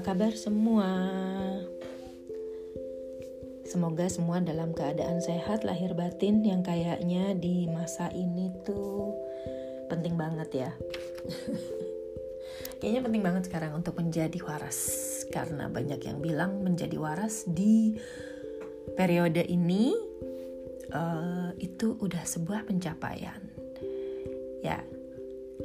Kabar semua? Semoga semua dalam keadaan sehat lahir batin yang kayaknya di masa ini tuh penting banget ya. Kayaknya penting banget sekarang untuk menjadi waras karena banyak yang bilang menjadi waras di periode ini uh, itu udah sebuah pencapaian. Ya,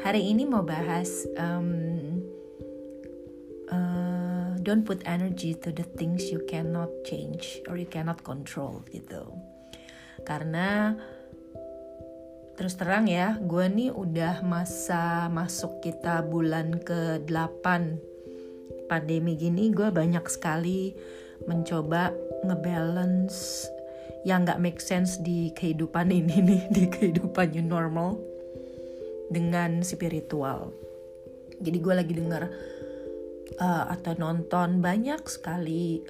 hari ini mau bahas um, don't put energy to the things you cannot change or you cannot control gitu karena terus terang ya gue nih udah masa masuk kita bulan ke 8 pandemi gini gue banyak sekali mencoba ngebalance yang nggak make sense di kehidupan ini nih di kehidupan new normal dengan spiritual. Jadi gue lagi denger uh, atau nonton banyak sekali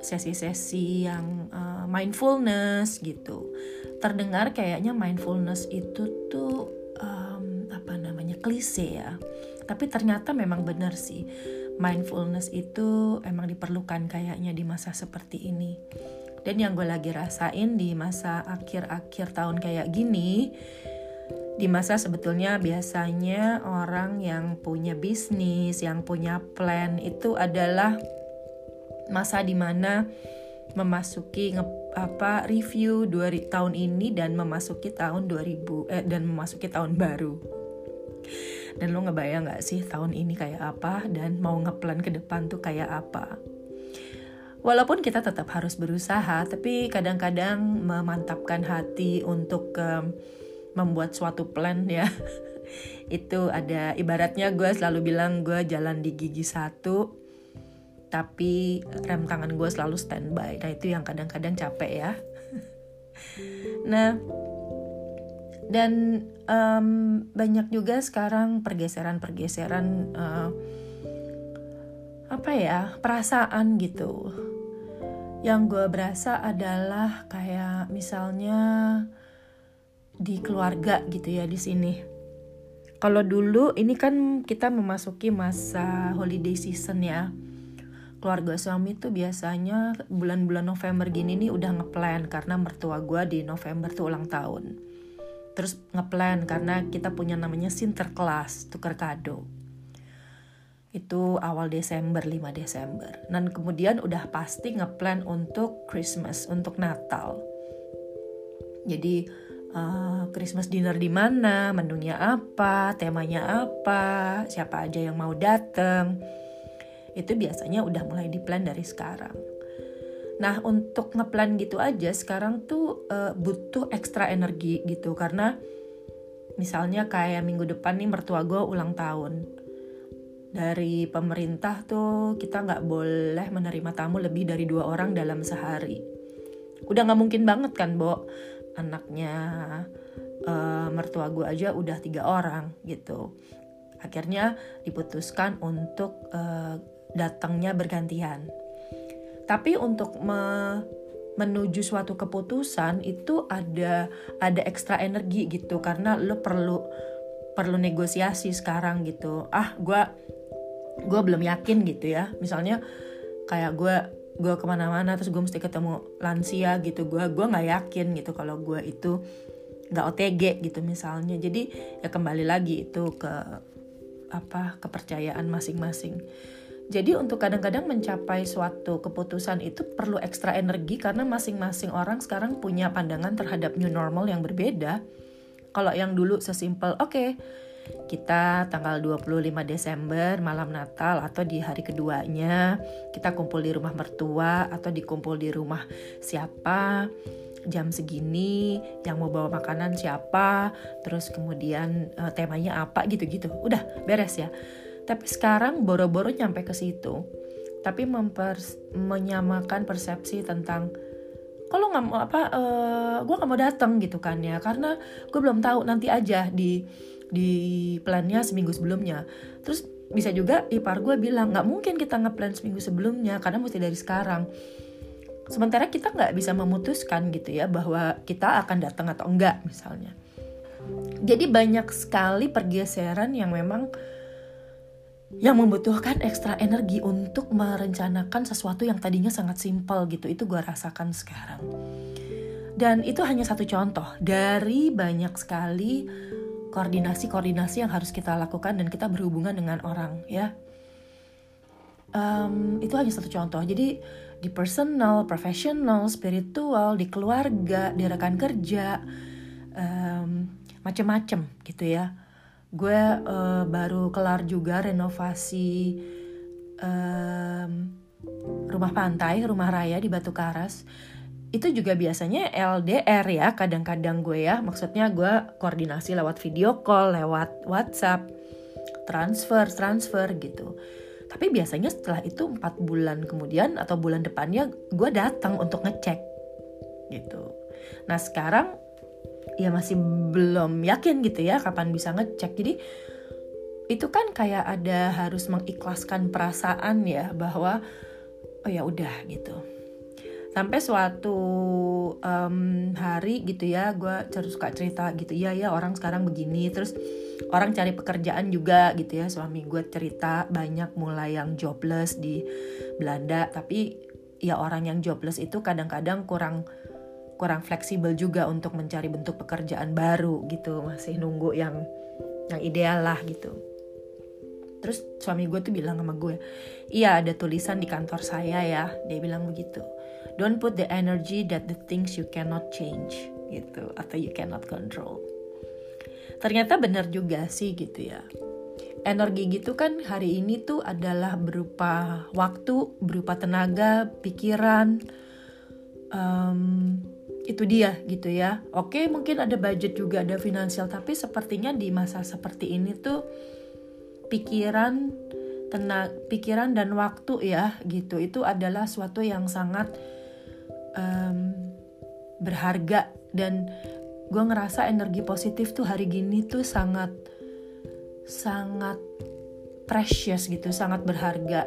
sesi sesi-sesi yang uh, mindfulness gitu. Terdengar kayaknya mindfulness itu tuh um, apa namanya klise ya. Tapi ternyata memang benar sih. Mindfulness itu emang diperlukan kayaknya di masa seperti ini. Dan yang gue lagi rasain di masa akhir-akhir tahun kayak gini, di masa sebetulnya biasanya orang yang punya bisnis, yang punya plan itu adalah masa di mana memasuki nge, apa review dua tahun ini dan memasuki tahun 2000 eh, dan memasuki tahun baru. Dan lo ngebayang gak sih tahun ini kayak apa dan mau ngeplan ke depan tuh kayak apa? Walaupun kita tetap harus berusaha, tapi kadang-kadang memantapkan hati untuk um, membuat suatu plan ya. Itu ada ibaratnya gue selalu bilang gue jalan di gigi satu tapi rem tangan gue selalu standby. Nah itu yang kadang-kadang capek ya. Nah dan um, banyak juga sekarang pergeseran-pergeseran uh, apa ya perasaan gitu. Yang gue berasa adalah kayak misalnya di keluarga gitu ya di sini. Kalau dulu ini kan kita memasuki masa holiday season ya. Keluarga suami tuh biasanya bulan-bulan November gini nih udah ngeplan karena mertua gue di November tuh ulang tahun. Terus ngeplan karena kita punya namanya Sinterklas, tukar kado. Itu awal Desember, 5 Desember. Dan kemudian udah pasti ngeplan untuk Christmas, untuk Natal. Jadi uh, Christmas dinner di mana, menunya apa, temanya apa, siapa aja yang mau datang. Itu biasanya udah mulai diplan dari sekarang. Nah, untuk ngeplan gitu aja sekarang tuh uh, butuh ekstra energi gitu karena misalnya kayak minggu depan nih mertua gue ulang tahun. Dari pemerintah tuh kita nggak boleh menerima tamu lebih dari dua orang dalam sehari. Udah nggak mungkin banget kan, Bo anaknya uh, mertua gue aja udah tiga orang gitu. Akhirnya diputuskan untuk uh, datangnya bergantian. Tapi untuk me menuju suatu keputusan itu ada ada ekstra energi gitu karena lo perlu perlu negosiasi sekarang gitu. Ah gue gue belum yakin gitu ya. Misalnya kayak gue gue ke mana-mana terus gue mesti ketemu lansia gitu. Gue gue nggak yakin gitu kalau gue itu nggak OTG gitu misalnya. Jadi ya kembali lagi itu ke apa kepercayaan masing-masing. Jadi untuk kadang-kadang mencapai suatu keputusan itu perlu ekstra energi karena masing-masing orang sekarang punya pandangan terhadap new normal yang berbeda. Kalau yang dulu sesimpel oke okay, kita tanggal 25 Desember malam Natal atau di hari keduanya kita kumpul di rumah mertua atau dikumpul di rumah siapa jam segini yang mau bawa makanan siapa terus kemudian uh, temanya apa gitu-gitu. Udah beres ya. Tapi sekarang boro-boro nyampe ke situ tapi mempers menyamakan persepsi tentang kalau nggak mau apa uh, eh, gue nggak mau datang gitu kan ya. Karena gue belum tahu nanti aja di di plannya seminggu sebelumnya. Terus bisa juga ipar gue bilang nggak mungkin kita ngeplan seminggu sebelumnya karena mesti dari sekarang. Sementara kita nggak bisa memutuskan gitu ya bahwa kita akan datang atau enggak misalnya. Jadi banyak sekali pergeseran yang memang yang membutuhkan ekstra energi untuk merencanakan sesuatu yang tadinya sangat simpel gitu. Itu gue rasakan sekarang. Dan itu hanya satu contoh. Dari banyak sekali koordinasi-koordinasi yang harus kita lakukan dan kita berhubungan dengan orang ya um, itu hanya satu contoh jadi di personal, profesional, spiritual, di keluarga, di rekan kerja, um, macem-macem gitu ya. Gue uh, baru kelar juga renovasi um, rumah pantai, rumah raya di Batu Karas. Itu juga biasanya LDR ya, kadang-kadang gue ya. Maksudnya gue koordinasi lewat video call, lewat WhatsApp, transfer, transfer gitu. Tapi biasanya setelah itu empat bulan kemudian atau bulan depannya gue datang untuk ngecek gitu. Nah sekarang ya masih belum yakin gitu ya kapan bisa ngecek. Jadi itu kan kayak ada harus mengikhlaskan perasaan ya bahwa oh ya udah gitu sampai suatu um, hari gitu ya gue terus suka cerita gitu ya ya orang sekarang begini. Terus orang cari pekerjaan juga gitu ya suami gue cerita banyak mulai yang jobless di Belanda. Tapi ya orang yang jobless itu kadang-kadang kurang kurang fleksibel juga untuk mencari bentuk pekerjaan baru gitu. Masih nunggu yang yang ideal lah gitu. Terus suami gue tuh bilang sama gue iya ada tulisan di kantor saya ya. Dia bilang begitu don't put the energy that the things you cannot change gitu atau you cannot control. Ternyata benar juga sih gitu ya. Energi gitu kan hari ini tuh adalah berupa waktu berupa tenaga pikiran um, itu dia gitu ya. Oke mungkin ada budget juga ada finansial tapi sepertinya di masa seperti ini tuh pikiran tenaga pikiran dan waktu ya gitu. Itu adalah suatu yang sangat um, berharga. Dan gue ngerasa energi positif tuh hari gini tuh sangat sangat precious gitu sangat berharga.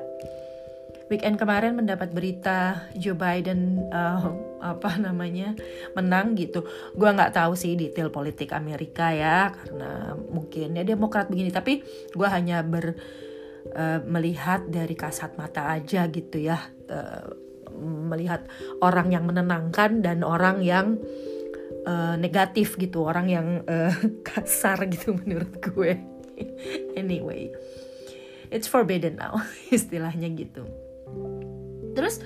Weekend kemarin mendapat berita Joe Biden uh, apa namanya menang gitu. Gue nggak tahu sih detail politik Amerika ya karena mungkin ya Demokrat begini. Tapi gue hanya ber uh, melihat dari kasat mata aja gitu ya. Uh, melihat orang yang menenangkan dan orang yang uh, negatif gitu. Orang yang uh, kasar gitu menurut gue. Anyway it's forbidden now istilahnya gitu. Terus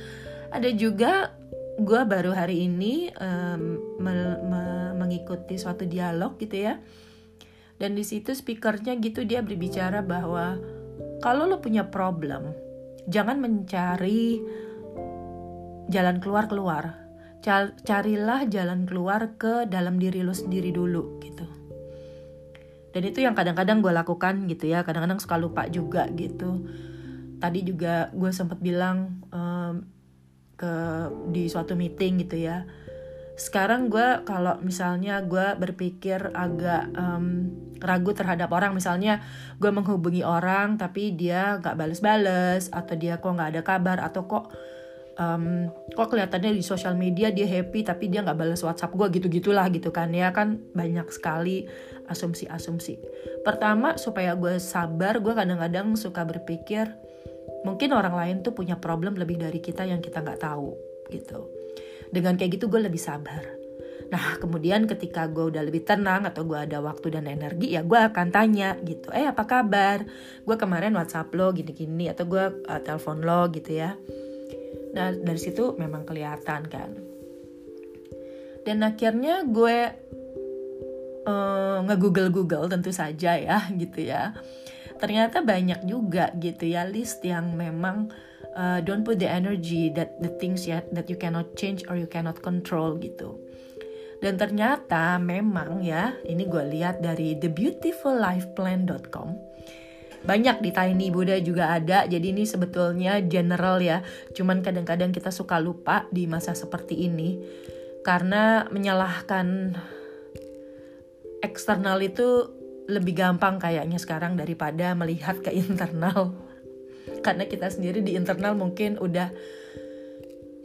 ada juga gue baru hari ini um, me me mengikuti suatu dialog gitu ya. Dan di situ speakernya gitu dia berbicara bahwa kalau lo punya problem jangan mencari jalan keluar keluar carilah jalan keluar ke dalam diri lo sendiri dulu gitu. Dan itu yang kadang-kadang gue lakukan gitu ya. Kadang-kadang suka lupa juga gitu. Tadi juga gue sempat bilang um, ke di suatu meeting gitu ya sekarang gue kalau misalnya gue berpikir agak um, ragu terhadap orang misalnya gue menghubungi orang tapi dia gak bales-bales atau dia kok nggak ada kabar atau kok um, kok kelihatannya di sosial media dia happy tapi dia nggak balas WhatsApp gue gitu gitulah gitu kan ya kan banyak sekali asumsi-asumsi. Pertama supaya gue sabar gue kadang-kadang suka berpikir mungkin orang lain tuh punya problem lebih dari kita yang kita nggak tahu gitu. Dengan kayak gitu gue lebih sabar. Nah kemudian ketika gue udah lebih tenang atau gue ada waktu dan energi ya gue akan tanya gitu. Eh apa kabar? Gue kemarin WhatsApp lo gini-gini atau gue uh, telepon lo gitu ya Nah dari situ memang kelihatan kan. Dan akhirnya gue uh, nge-google-google tentu saja ya gitu ya. Ternyata banyak juga gitu ya list yang memang uh, don't put the energy that the things yet that you cannot change or you cannot control gitu. Dan ternyata memang ya, ini gue lihat dari thebeautifullifeplan.com banyak di Tiny Buddha juga ada jadi ini sebetulnya general ya cuman kadang-kadang kita suka lupa di masa seperti ini karena menyalahkan eksternal itu lebih gampang kayaknya sekarang daripada melihat ke internal. Karena kita sendiri di internal mungkin udah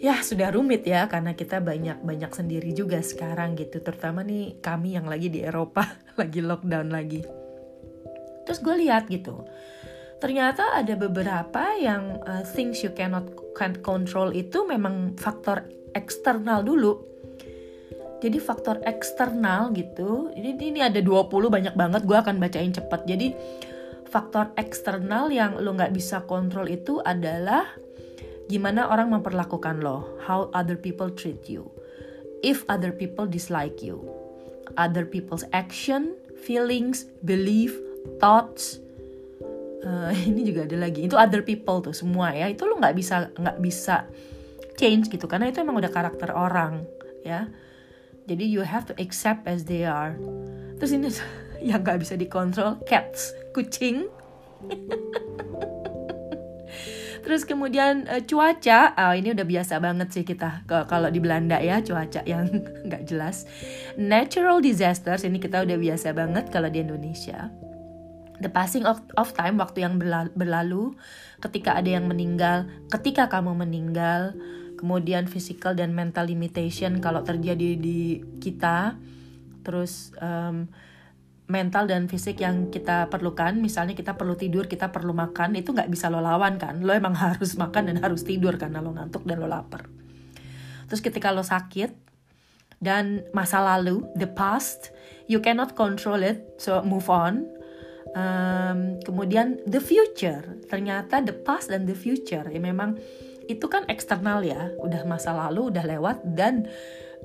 ya sudah rumit ya karena kita banyak banyak sendiri juga sekarang gitu. Terutama nih kami yang lagi di Eropa lagi lockdown lagi. Terus gue lihat gitu ternyata ada beberapa yang uh, things you cannot can't control itu memang faktor eksternal dulu. Jadi faktor eksternal gitu, ini, ini ada 20 banyak banget, gue akan bacain cepat. Jadi faktor eksternal yang lo nggak bisa kontrol itu adalah gimana orang memperlakukan lo, how other people treat you, if other people dislike you, other people's action, feelings, belief, thoughts, uh, ini juga ada lagi. Itu other people tuh semua ya. Itu lo nggak bisa nggak bisa change gitu karena itu emang udah karakter orang ya jadi you have to accept as they are. Terus ini yang nggak bisa dikontrol cats kucing. Terus kemudian uh, cuaca, oh, ini udah biasa banget sih kita kalau di Belanda ya cuaca yang nggak jelas. Natural disasters ini kita udah biasa banget kalau di Indonesia. The passing of, of time waktu yang berlalu ketika ada yang meninggal ketika kamu meninggal kemudian physical dan mental limitation kalau terjadi di kita. Terus um, mental dan fisik yang kita perlukan misalnya kita perlu tidur kita perlu makan itu nggak bisa lo lawan kan? Lo emang harus makan dan harus tidur karena lo ngantuk dan lo lapar. Terus ketika lo sakit dan masa lalu the past you cannot control it so move on. Um, kemudian the future ternyata the past dan the future. Ya memang itu kan eksternal ya. Udah masa lalu udah lewat dan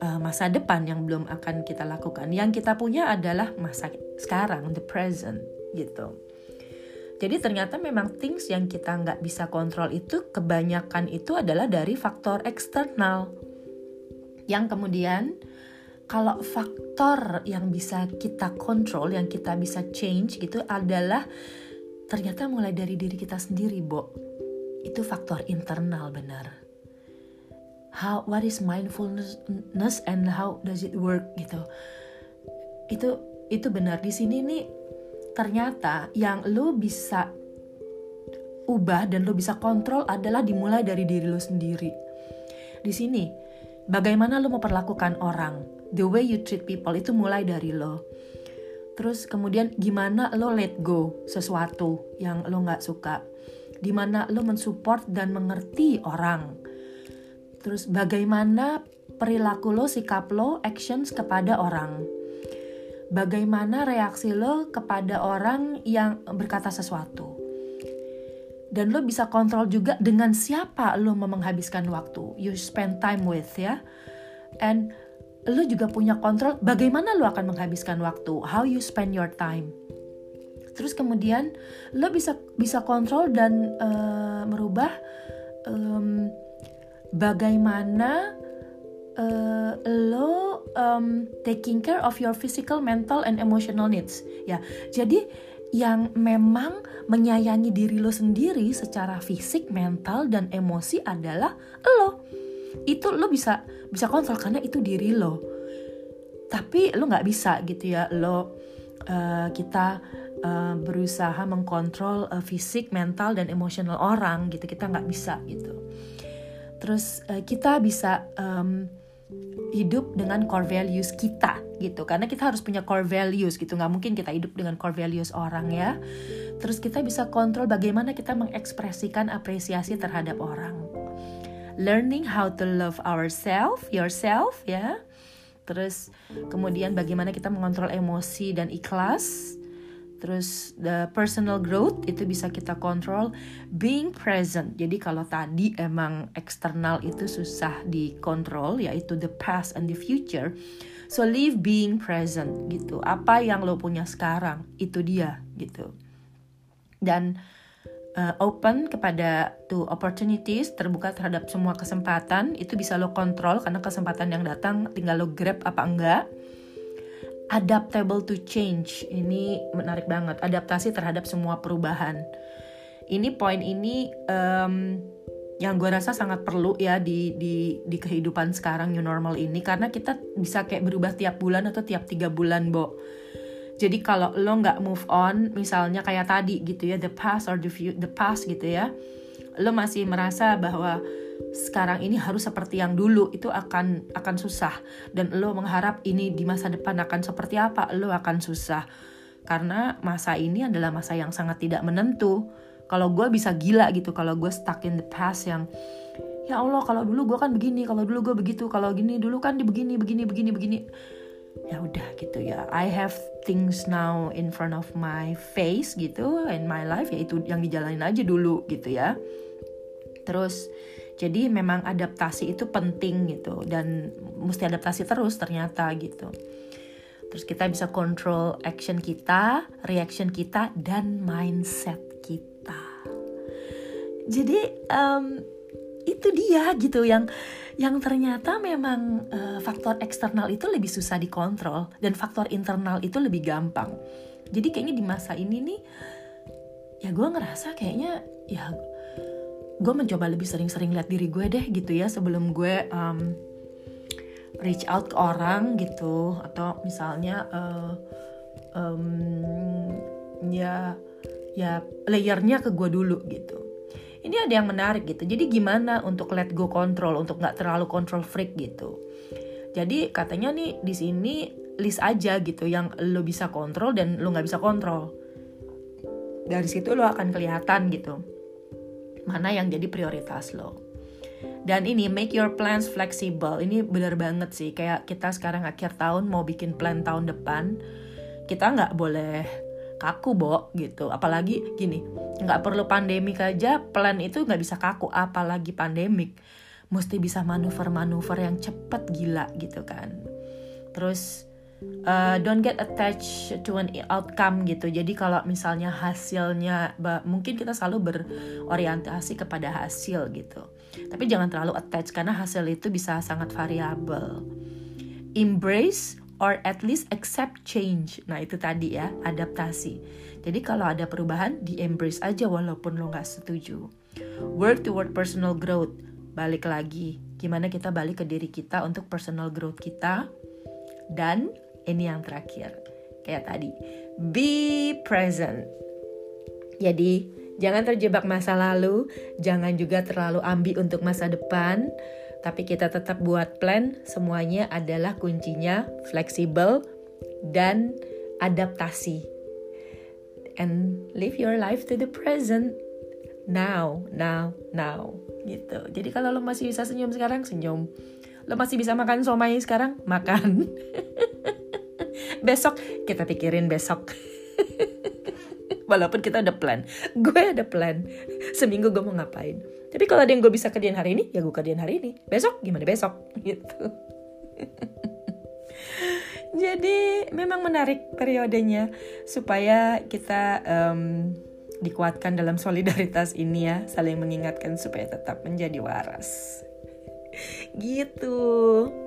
uh, masa depan yang belum akan kita lakukan. Yang kita punya adalah masa sekarang the present gitu. Jadi ternyata memang things yang kita nggak bisa kontrol itu kebanyakan itu adalah dari faktor eksternal. Yang kemudian kalau faktor yang bisa kita kontrol, yang kita bisa change gitu adalah ternyata mulai dari diri kita sendiri, Bo. Itu faktor internal benar. How what is mindfulness and how does it work gitu. Itu itu benar di sini nih ternyata yang lo bisa ubah dan lo bisa kontrol adalah dimulai dari diri lo sendiri. Di sini, bagaimana lo memperlakukan orang, the way you treat people itu mulai dari lo terus kemudian gimana lo let go sesuatu yang lo nggak suka di mana lo mensupport dan mengerti orang. Terus bagaimana perilaku lo sikap lo actions kepada orang. Bagaimana reaksi lo kepada orang yang berkata sesuatu. Dan lo bisa kontrol juga dengan siapa lo mau menghabiskan waktu. You spend time with ya. And lo juga punya kontrol bagaimana lo akan menghabiskan waktu, how you spend your time. Terus kemudian lo bisa bisa kontrol dan uh, merubah um, bagaimana uh, lo um, taking care of your physical, mental, and emotional needs. Ya, jadi yang memang menyayangi diri lo sendiri secara fisik, mental, dan emosi adalah lo itu lo bisa bisa kontrol karena itu diri lo tapi lo nggak bisa gitu ya lo uh, kita uh, berusaha mengkontrol uh, fisik mental dan emosional orang gitu. Kita nggak bisa gitu. Terus uh, kita bisa um, hidup dengan core values kita gitu. Karena kita harus punya core values gitu. Nggak mungkin kita hidup dengan core values orang ya. Terus kita bisa kontrol bagaimana kita mengekspresikan apresiasi terhadap orang. Learning how to love ourselves, yourself ya. Terus kemudian bagaimana kita mengontrol emosi dan ikhlas. Terus the personal growth itu bisa kita kontrol being present. Jadi kalau tadi emang eksternal itu susah dikontrol yaitu the past and the future. So live being present gitu. Apa yang lo punya sekarang itu dia gitu. Dan uh, open kepada to opportunities, terbuka terhadap semua kesempatan, itu bisa lo kontrol karena kesempatan yang datang tinggal lo grab apa enggak. Adaptable to change, ini menarik banget. Adaptasi terhadap semua perubahan. Ini poin ini um, yang gue rasa sangat perlu ya di di di kehidupan sekarang new normal ini karena kita bisa kayak berubah tiap bulan atau tiap tiga bulan, Bo jadi kalau lo nggak move on, misalnya kayak tadi gitu ya, the past or the future, the past gitu ya, lo masih merasa bahwa sekarang ini harus seperti yang dulu itu akan akan susah. Dan lo mengharap ini di masa depan akan seperti apa lo akan susah. Karena masa ini adalah masa yang sangat tidak menentu. Kalau gue bisa gila gitu kalau gue stuck in the past yang ya Allah kalau dulu gue kan begini kalau dulu gue begitu kalau gini dulu kan di begini begini begini begini. Ya udah gitu ya. I have things now in front of my face gitu in my life yaitu yang dijalanin aja dulu gitu ya. Terus jadi memang adaptasi itu penting gitu dan mesti adaptasi terus ternyata gitu terus kita bisa control action kita reaction kita dan mindset kita jadi um, itu dia gitu yang yang ternyata memang uh, faktor eksternal itu lebih susah dikontrol dan faktor internal itu lebih gampang. Jadi kayaknya di masa ini nih ya gue ngerasa kayaknya ya gue mencoba lebih sering-sering lihat diri gue deh gitu ya sebelum gue um, reach out ke orang gitu. Atau misalnya uh, um, ya ya layernya ke gue dulu gitu. Ini ada yang menarik gitu. Jadi gimana untuk let go control untuk nggak terlalu control freak gitu? Jadi katanya nih di sini list aja gitu yang lo bisa kontrol dan lo nggak bisa kontrol. Dari situ lo akan kelihatan gitu mana yang jadi prioritas lo. Dan ini make your plans flexible. Ini benar banget sih. Kayak kita sekarang akhir tahun mau bikin plan tahun depan kita nggak boleh kaku bo gitu. Apalagi gini nggak perlu pandemik aja plan itu nggak bisa kaku apalagi pandemik. Mesti bisa manuver-manuver yang cepet gila gitu kan. Terus uh, don't get attached to an outcome gitu jadi kalau misalnya hasilnya mungkin kita selalu berorientasi kepada hasil gitu tapi jangan terlalu attach karena hasil itu bisa sangat variabel embrace or at least accept change. Nah itu tadi ya, adaptasi. Jadi kalau ada perubahan, di-embrace aja walaupun lo nggak setuju. Work toward personal growth. Balik lagi, gimana kita balik ke diri kita untuk personal growth kita. Dan ini yang terakhir, kayak tadi, be present. Jadi, jangan terjebak masa lalu, jangan juga terlalu ambi untuk masa depan tapi kita tetap buat plan, semuanya adalah kuncinya fleksibel dan adaptasi. And live your life to the present. Now, now, now. Gitu. Jadi kalau lo masih bisa senyum sekarang, senyum. Lo masih bisa makan somai sekarang, makan. besok kita pikirin besok. Walaupun kita ada plan. Gue ada plan. Seminggu gue mau ngapain. Tapi kalau ada yang gue bisa kerjain hari ini ya gue kerjain hari ini. Besok gimana besok? Gitu. Jadi memang menarik periodenya supaya kita um, dikuatkan dalam solidaritas ini ya. Saling mengingatkan supaya tetap menjadi waras. Gitu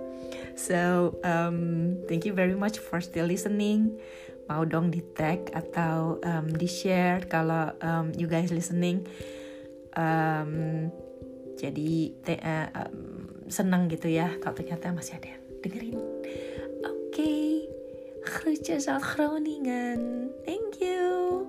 so um, thank you very much for still listening. Mau dong di tag atau um, di share kalau um, you guys listening. Um, jadi te, uh, um, senang gitu ya kalau ternyata masih ada yang dengerin. Oke. Okay. kerja Groningen thank you